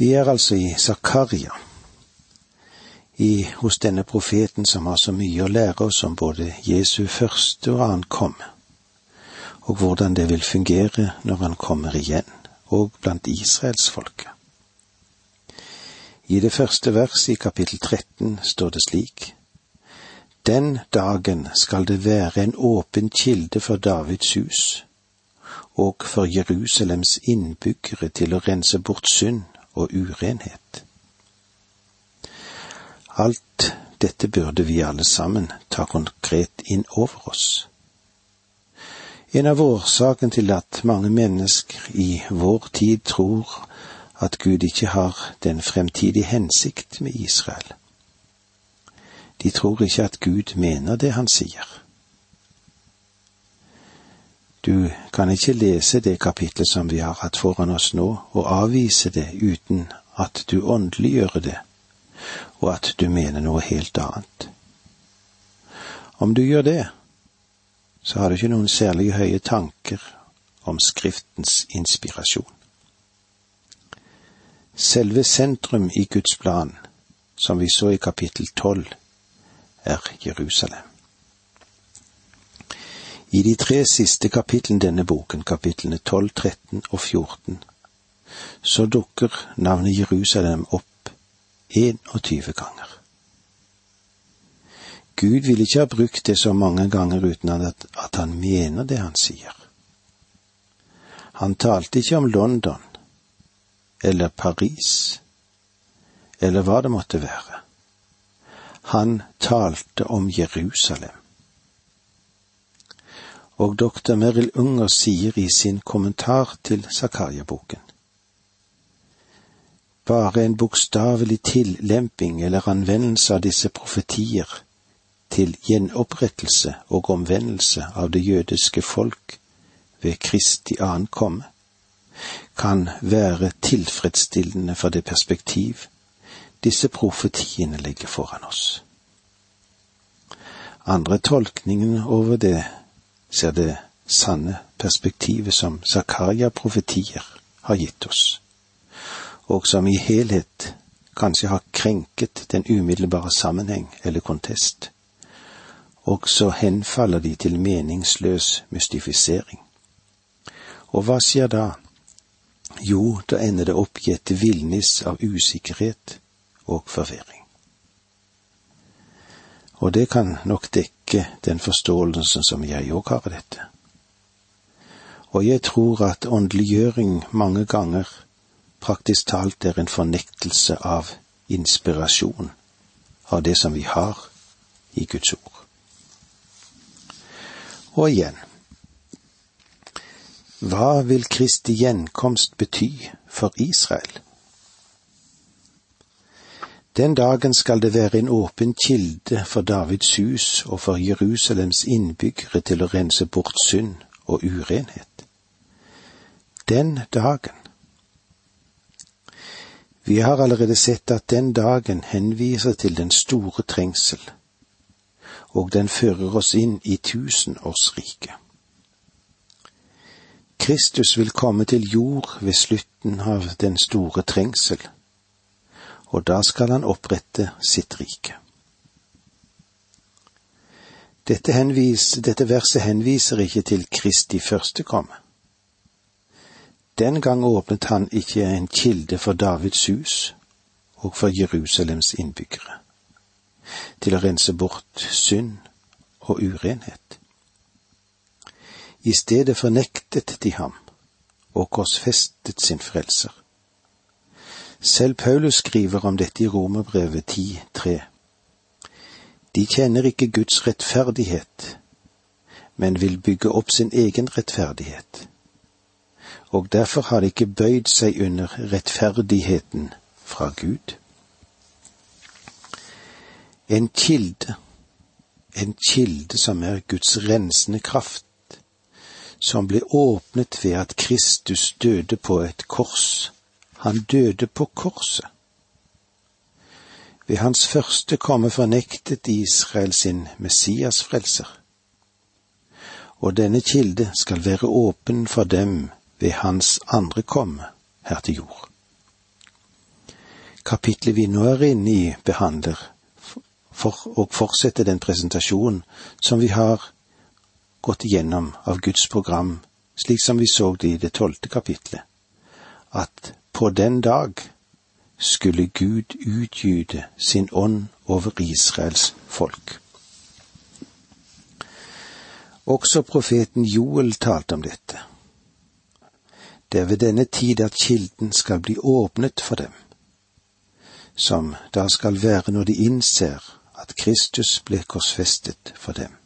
Vi er altså i Zakaria, i, hos denne profeten som har så mye å lære oss om både Jesu første og annen komme, og hvordan det vil fungere når han kommer igjen, og blant israelsfolket. I det første verset i kapittel 13 står det slik:" Den dagen skal det være en åpen kilde for Davids hus og for Jerusalems innbyggere til å rense bort synd og urenhet. Alt dette burde vi alle sammen ta konkret inn over oss. En av årsakene til at mange mennesker i vår tid tror at Gud ikke har den fremtidige hensikt med Israel. De tror ikke at Gud mener det han sier. Du kan ikke lese det kapitlet som vi har hatt foran oss nå, og avvise det uten at du åndeliggjør det, og at du mener noe helt annet. Om du gjør det, så har du ikke noen særlig høye tanker om Skriftens inspirasjon. Selve sentrum i Guds plan, som vi så i kapittel tolv, er Jerusalem. I de tre siste kapitlene denne boken, kapitlene 12, 13 og 14, så dukker navnet Jerusalem opp 21 ganger. Gud vil ikke ha brukt det så mange ganger uten at, at han mener det han sier. Han talte ikke om London eller Paris eller hva det måtte være. Han talte om Jerusalem og dr. Merrill Unger sier i sin kommentar til Zakaria-boken. Bare en bokstavelig tillemping eller anvendelse av disse profetier til gjenopprettelse og omvendelse av det jødiske folk ved Kristi ankomme kan være tilfredsstillende for det perspektiv disse profetiene legger foran oss. Andre tolkningen over det ser det sanne perspektivet som Zakaria-profetier har gitt oss, og som i helhet kanskje har krenket den umiddelbare sammenheng eller kontest. Og så henfaller de til meningsløs mystifisering. Og hva skjer da? Jo, da ender det opp i et villnis av usikkerhet og forvirring. Og det kan nok dekke den forståelsen som jeg òg har av dette. Og jeg tror at åndeliggjøring mange ganger praktisk talt er en fornektelse av inspirasjon av det som vi har i Guds ord. Og igjen, hva vil Kristi gjenkomst bety for Israel? Den dagen skal det være en åpen kilde for Davids hus og for Jerusalems innbyggere til å rense bort synd og urenhet. Den dagen. Vi har allerede sett at den dagen henviser til den store trengsel, og den fører oss inn i tusenårsriket. Kristus vil komme til jord ved slutten av den store trengsel og da skal han opprette sitt rike. Dette, henvis, dette verset henviser ikke til Kristi første komme. Den gang åpnet han ikke en kilde for Davids hus og for Jerusalems innbyggere, til å rense bort synd og urenhet. I stedet fornektet de ham og korsfestet sin frelser. Selv Paulus skriver om dette i Romerbrevet 10,3. De kjenner ikke Guds rettferdighet, men vil bygge opp sin egen rettferdighet. Og derfor har de ikke bøyd seg under rettferdigheten fra Gud. En kilde, en kilde som er Guds rensende kraft, som ble åpnet ved at Kristus døde på et kors han døde på korset. Ved hans første komme fornektet Israel sin Messias-frelser. Og denne kilde skal være åpen for dem ved hans andre komme her til jord. Kapitlet vi nå er inne i, behandler for, og fortsetter den presentasjonen som vi har gått igjennom av Guds program, slik som vi så det i det tolvte kapitlet, at på den dag skulle Gud utgyte sin ånd over Israels folk. Også profeten Joel talte om dette. Det er ved denne tid at kilden skal bli åpnet for dem, som da skal være når de innser at Kristus ble korsfestet for dem.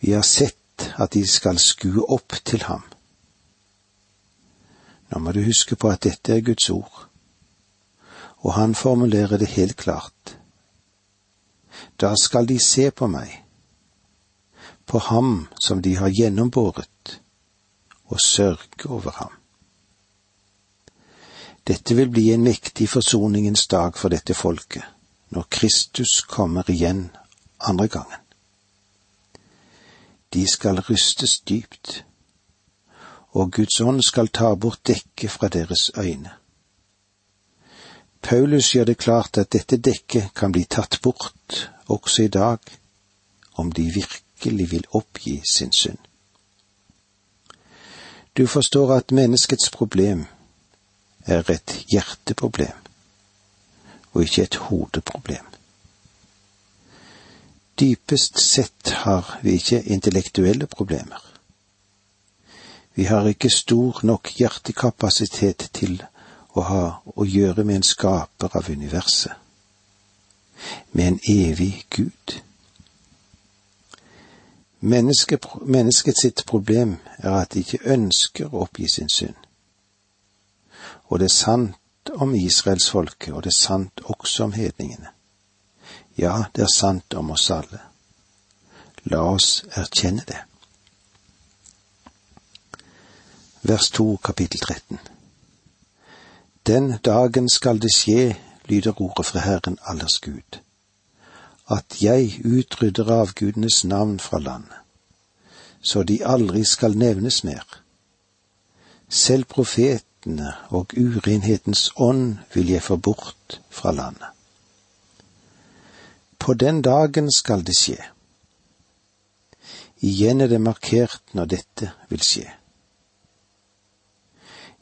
Vi har sett at de skal skue opp til ham. Nå må du huske på at dette er Guds ord, og han formulerer det helt klart. Da skal de se på meg, på ham som de har gjennombåret, og sørge over ham. Dette vil bli en mektig forsoningens dag for dette folket, når Kristus kommer igjen andre gangen. De skal rystes dypt, og Guds ånd skal ta bort dekket fra deres øyne. Paulus gjør det klart at dette dekket kan bli tatt bort også i dag, om de virkelig vil oppgi sin synd. Du forstår at menneskets problem er et hjerteproblem, og ikke et hodeproblem. Dypest sett har vi ikke intellektuelle problemer. Vi har ikke stor nok hjertekapasitet til å ha å gjøre med en skaper av universet, med en evig Gud. Menneske, mennesket sitt problem er at de ikke ønsker å oppgi sin synd. Og det er sant om israelsfolket, og det er sant også om hedningene. Ja, det er sant om oss alle. La oss erkjenne det. Vers 2, kapittel 13. Den dagen skal det skje, lyder ordet fra Herren allers Gud, at jeg utrydder avgudenes navn fra landet, så de aldri skal nevnes mer. Selv profetene og urenhetens ånd vil jeg få bort fra landet. På den dagen skal det skje. Igjen er det markert når dette vil skje.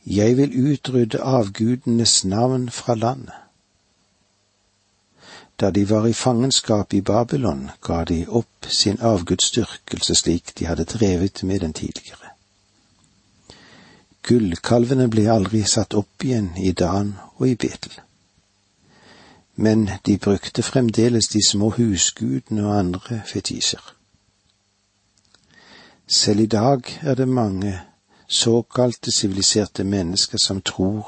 Jeg vil utrydde avgudenes navn fra landet. Da de var i fangenskap i Babylon, ga de opp sin avgudsdyrkelse slik de hadde drevet med den tidligere. Gullkalvene ble aldri satt opp igjen i Dan og i Betel men de brukte fremdeles de små husgudene og andre fetisjer. Selv i dag er det mange såkalte siviliserte mennesker som tror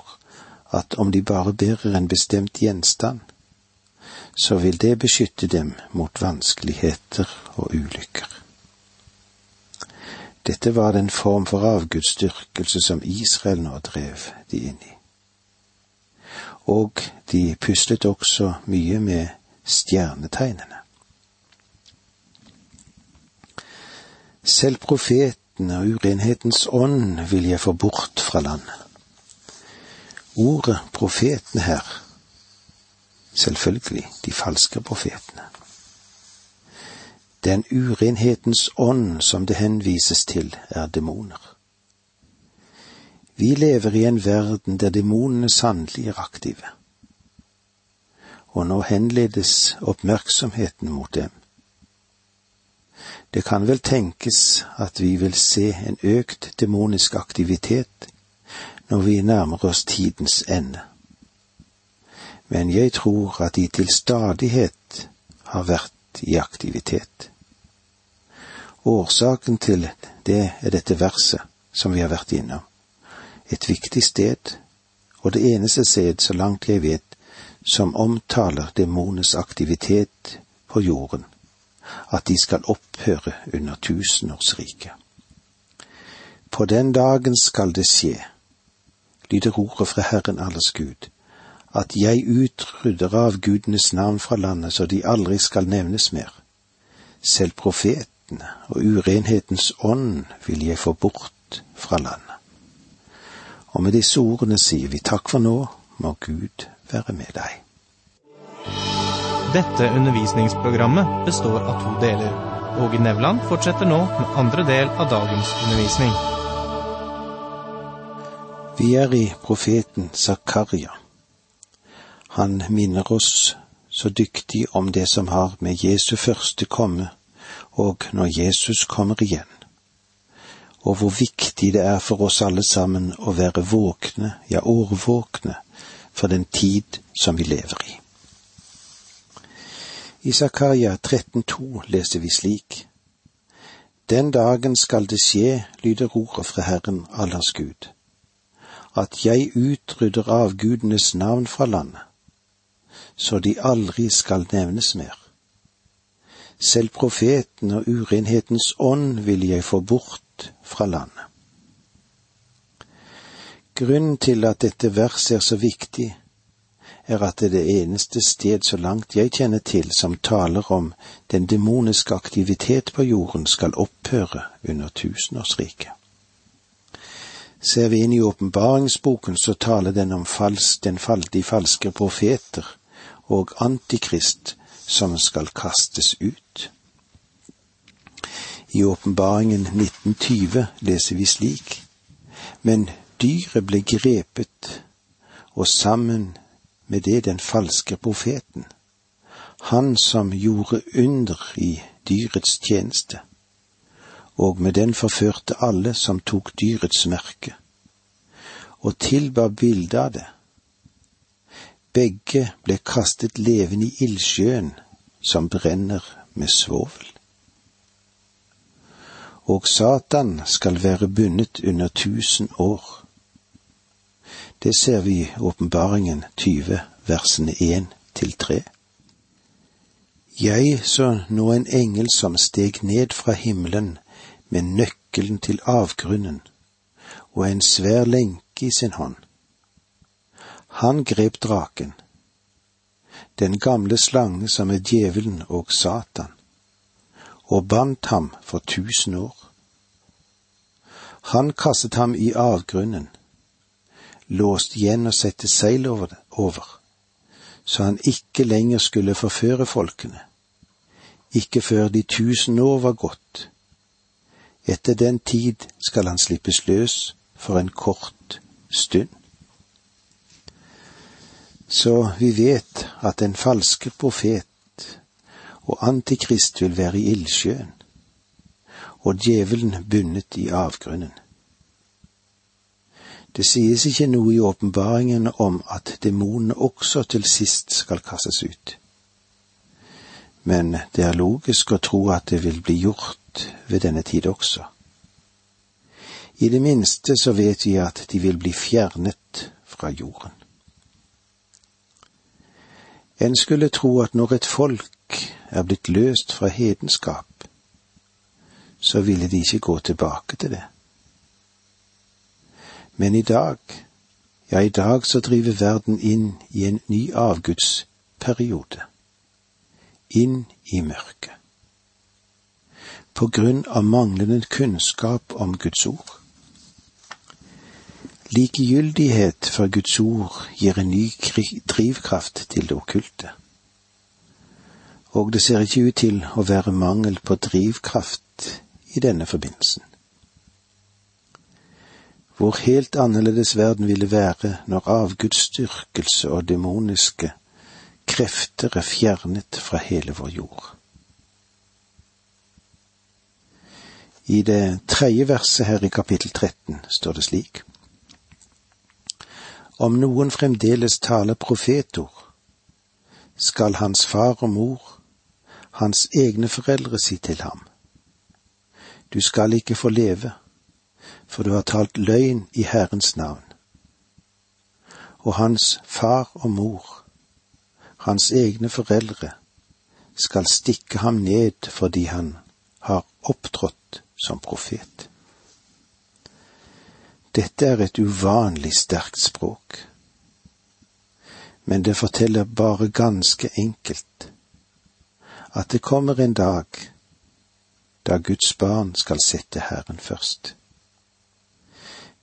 at om de bare bærer en bestemt gjenstand, så vil det beskytte dem mot vanskeligheter og ulykker. Dette var den form for avgudsdyrkelse som Israel nå drev de inn i og de puslet også mye med stjernetegnene. Selv profetene og urenhetens ånd vil jeg få bort fra landet. Ordet profetene her, selvfølgelig de falske profetene. Den urenhetens ånd som det henvises til, er demoner. Vi lever i en verden der demonene sannelig er aktive, og nå henledes oppmerksomheten mot dem. Det kan vel tenkes at vi vil se en økt demonisk aktivitet når vi nærmer oss tidens ende. Men jeg tror at de til stadighet har vært i aktivitet. Årsaken til det er dette verset som vi har vært innom et viktig sted, og det eneste sted, så langt jeg vet, som omtaler demonens aktivitet på jorden, at de skal opphøre under tusenårsriket. På den dagen skal det skje, lyder ordet fra Herren alles Gud, at jeg utrydder av gudenes navn fra landet så de aldri skal nevnes mer. Selv profetene og urenhetens ånd vil jeg få bort fra landet. Og med disse ordene sier vi takk for nå, må Gud være med deg. Dette undervisningsprogrammet består av to deler. Åge Nevland fortsetter nå med andre del av dagens undervisning. Vi er i profeten Zakaria. Han minner oss så dyktig om det som har med Jesu første komme, og når Jesus kommer igjen og hvor viktig det er for oss alle sammen å være våkne, ja årvåkne, for den tid som vi lever i. I Zakaria 13,2 leser vi slik. Den dagen skal det skje, lyder ordet fra Herren Allers Gud, at jeg utrydder avgudenes navn fra landet, så de aldri skal nevnes mer. Selv profeten og urenhetens ånd vil jeg få bort fra landet. Grunnen til at dette verset er så viktig, er at det er det eneste sted så langt jeg kjenner til som taler om den demoniske aktivitet på jorden skal opphøre under tusenårsriket. Ser vi inn i åpenbaringsboken, så taler den om fals, den fal, de falske profeter og antikrist som skal kastes ut. I åpenbaringen 1920 leser vi slik. Men dyret ble grepet, og sammen med det den falske profeten, han som gjorde under i dyrets tjeneste, og med den forførte alle som tok dyrets merke, og tilba bildet av det. Begge ble kastet levende i ildsjøen som brenner med svovel og Satan skal være bundet under tusen år. Det ser vi i Åpenbaringen 20, versene 1 til 3. Jeg så nå en engel som steg ned fra himmelen med nøkkelen til avgrunnen og en svær lenke i sin hånd. Han grep draken, den gamle slange som er djevelen og Satan, og bandt ham for tusen år. Han kastet ham i avgrunnen, låst igjen og sette seil over, det, over, så han ikke lenger skulle forføre folkene, ikke før de tusen år var gått. Etter den tid skal han slippes løs for en kort stund. Så vi vet at den falske profet og Antikrist vil være i ildsjøen, og djevelen bundet i avgrunnen. Det sies ikke noe i åpenbaringen om at demonene også til sist skal kastes ut. Men det er logisk å tro at det vil bli gjort ved denne tid også. I det minste så vet vi at de vil bli fjernet fra jorden. En skulle tro at når et folk er blitt løst fra hedenskap, så ville de ikke gå tilbake til det. Men i dag, ja, i dag så driver verden inn i en ny avgudsperiode. Inn i mørket. På grunn av manglende kunnskap om Guds ord. Likegyldighet for Guds ord gir en ny drivkraft til det okkulte og det ser ikke ut til å være mangel på drivkraft i denne forbindelsen. Hvor helt annerledes verden ville være når avgudsdyrkelse og demoniske krefter er fjernet fra hele vår jord. I det tredje verset her i kapittel 13 står det slik. Om noen fremdeles taler profetord, skal hans far og mor hans egne foreldre si til ham. Du skal ikke få leve, for du har talt løgn i Herrens navn. Og hans far og mor, hans egne foreldre, skal stikke ham ned fordi han har opptrådt som profet. Dette er et uvanlig sterkt språk, men det forteller bare ganske enkelt at det kommer en dag da Guds barn skal sette Herren først.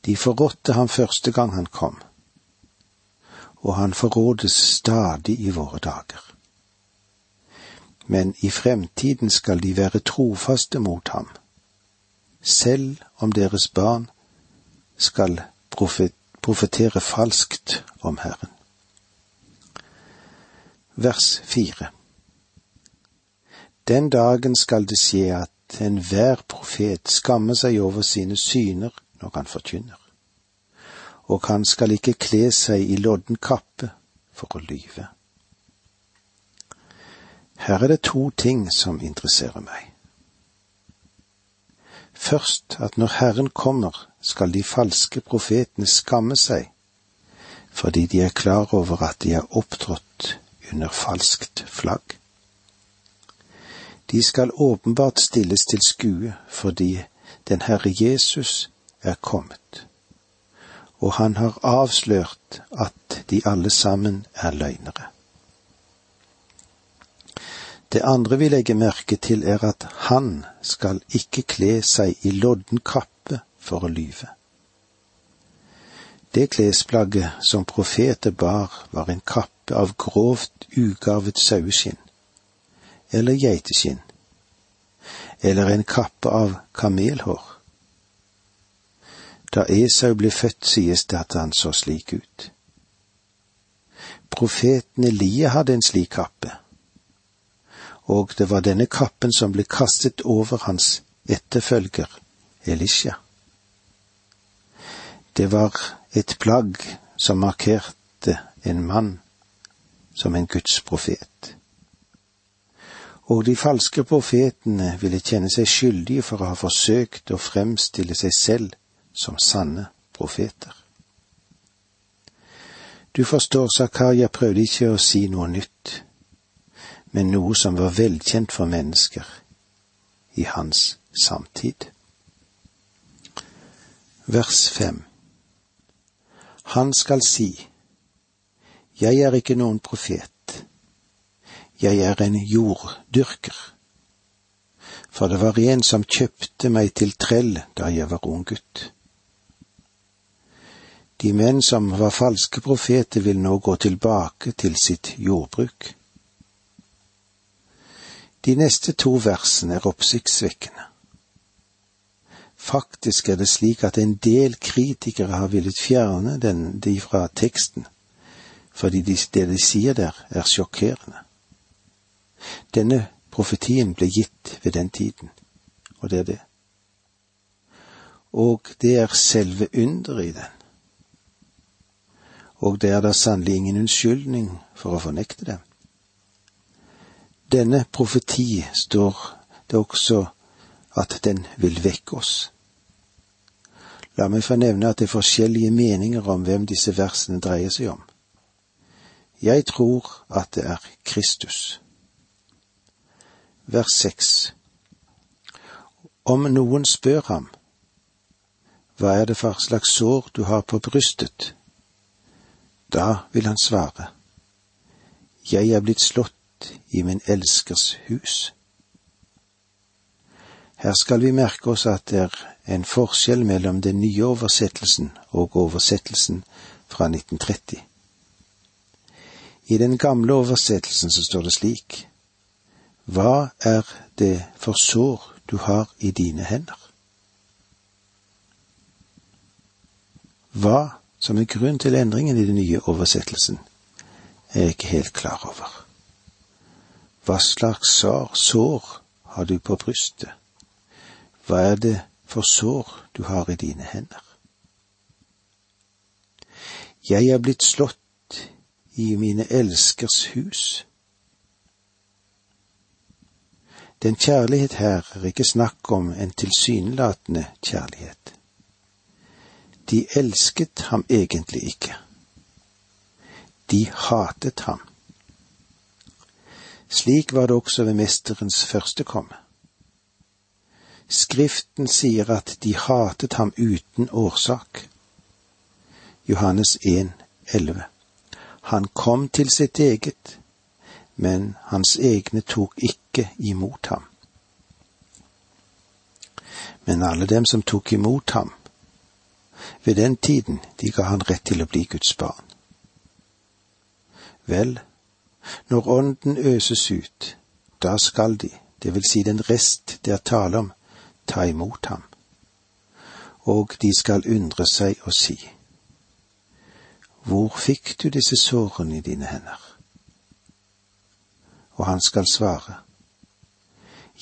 De forrådte ham første gang han kom, og han forrådes stadig i våre dager. Men i fremtiden skal de være trofaste mot ham, selv om deres barn skal profetere falskt om Herren. Vers fire Den dagen skal det skje at enhver profet skammer seg over sine syner når han forkynner og han skal ikke kle seg i lodden kappe for å lyve. Her er det to ting som interesserer meg. Først at når Herren kommer, skal de falske profetene skamme seg, fordi de er klar over at de er opptrådt under falskt flagg. De skal åpenbart stilles til skue fordi den Herre Jesus er kommet og han har avslørt at de alle sammen er løgnere. Det andre vi legger merke til, er at han skal ikke kle seg i lodden kappe for å lyve. Det klesplagget som profeter bar, var en kappe av grovt ugarvet saueskinn, eller geiteskinn, eller en kappe av kamelhår. Da Esau ble født, sies det at han så slik ut. Profeten Elie hadde en slik kappe, og det var denne kappen som ble kastet over hans etterfølger Elisha. Det var et plagg som markerte en mann som en Guds profet. Og de falske profetene ville kjenne seg skyldige for å ha forsøkt å fremstille seg selv som sanne profeter. Du forstår, Zakaria prøvde ikke å si noe nytt, men noe som var velkjent for mennesker i hans samtid. Vers fem Han skal si, Jeg er ikke noen profet, jeg er en jorddyrker. For det var en som kjøpte meg til trell da jeg var ung gutt. De menn som var falske profeter, vil nå gå tilbake til sitt jordbruk. De neste to versene er oppsiktsvekkende. Faktisk er det slik at en del kritikere har villet fjerne den, de fra teksten, fordi de, det de sier der, er sjokkerende. Denne profetien ble gitt ved den tiden, og det er det. Og det er selve underet i den og det er da sannelig ingen unnskyldning for å fornekte det. Denne profeti står det også at den vil vekke oss. La meg få nevne at det er forskjellige meninger om hvem disse versene dreier seg om. Jeg tror at det er Kristus. Vers seks. Om noen spør ham, hva er det for slags sår du har på brystet, da vil han svare, Jeg er blitt slått i min elskers hus. Her skal vi merke oss at det er en forskjell mellom den nye oversettelsen og oversettelsen fra 1930. I den gamle oversettelsen så står det slik, Hva er det for sår du har i dine hender? Hva som er grunn til endringen i den nye oversettelsen, er jeg ikke helt klar over. Hva slags sår, sår har du på brystet? Hva er det for sår du har i dine hender? Jeg er blitt slått i mine elskers hus. Den kjærlighet her er ikke snakk om en tilsynelatende kjærlighet. De elsket ham egentlig ikke. De hatet ham. Slik var det også ved mesterens første komme. Skriften sier at de hatet ham uten årsak. Johannes 1, 11. Han kom til sitt eget, men hans egne tok ikke imot ham. Men alle dem som tok imot ham, ved den tiden de ga han rett til å bli Guds barn. Vel, når Ånden øses ut, da skal de, det vil si den rest det er tale om, ta imot ham. Og de skal undre seg og si, Hvor fikk du disse sårene i dine hender? Og han skal svare,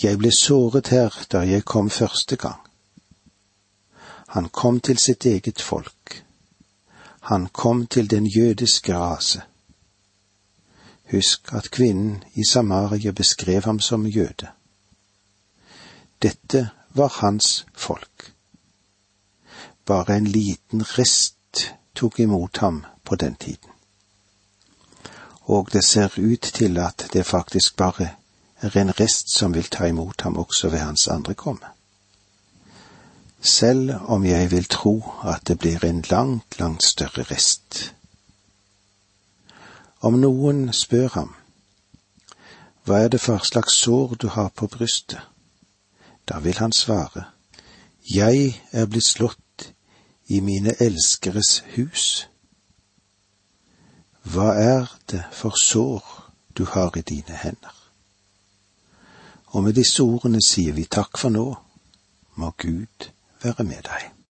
Jeg ble såret her da jeg kom første gang. Han kom til sitt eget folk. Han kom til den jødiske rase. Husk at kvinnen i Samaria beskrev ham som jøde. Dette var hans folk. Bare en liten rest tok imot ham på den tiden. Og det ser ut til at det faktisk bare er en rest som vil ta imot ham også ved hans andre komme. Selv om jeg vil tro at det blir en langt, langt større rest. Om noen spør ham, hva er det for slags sår du har på brystet? Da vil han svare, jeg er blitt slått i mine elskeres hus. Hva er det for sår du har i dine hender? Og med disse ordene sier vi takk for nå, må Gud være med deg.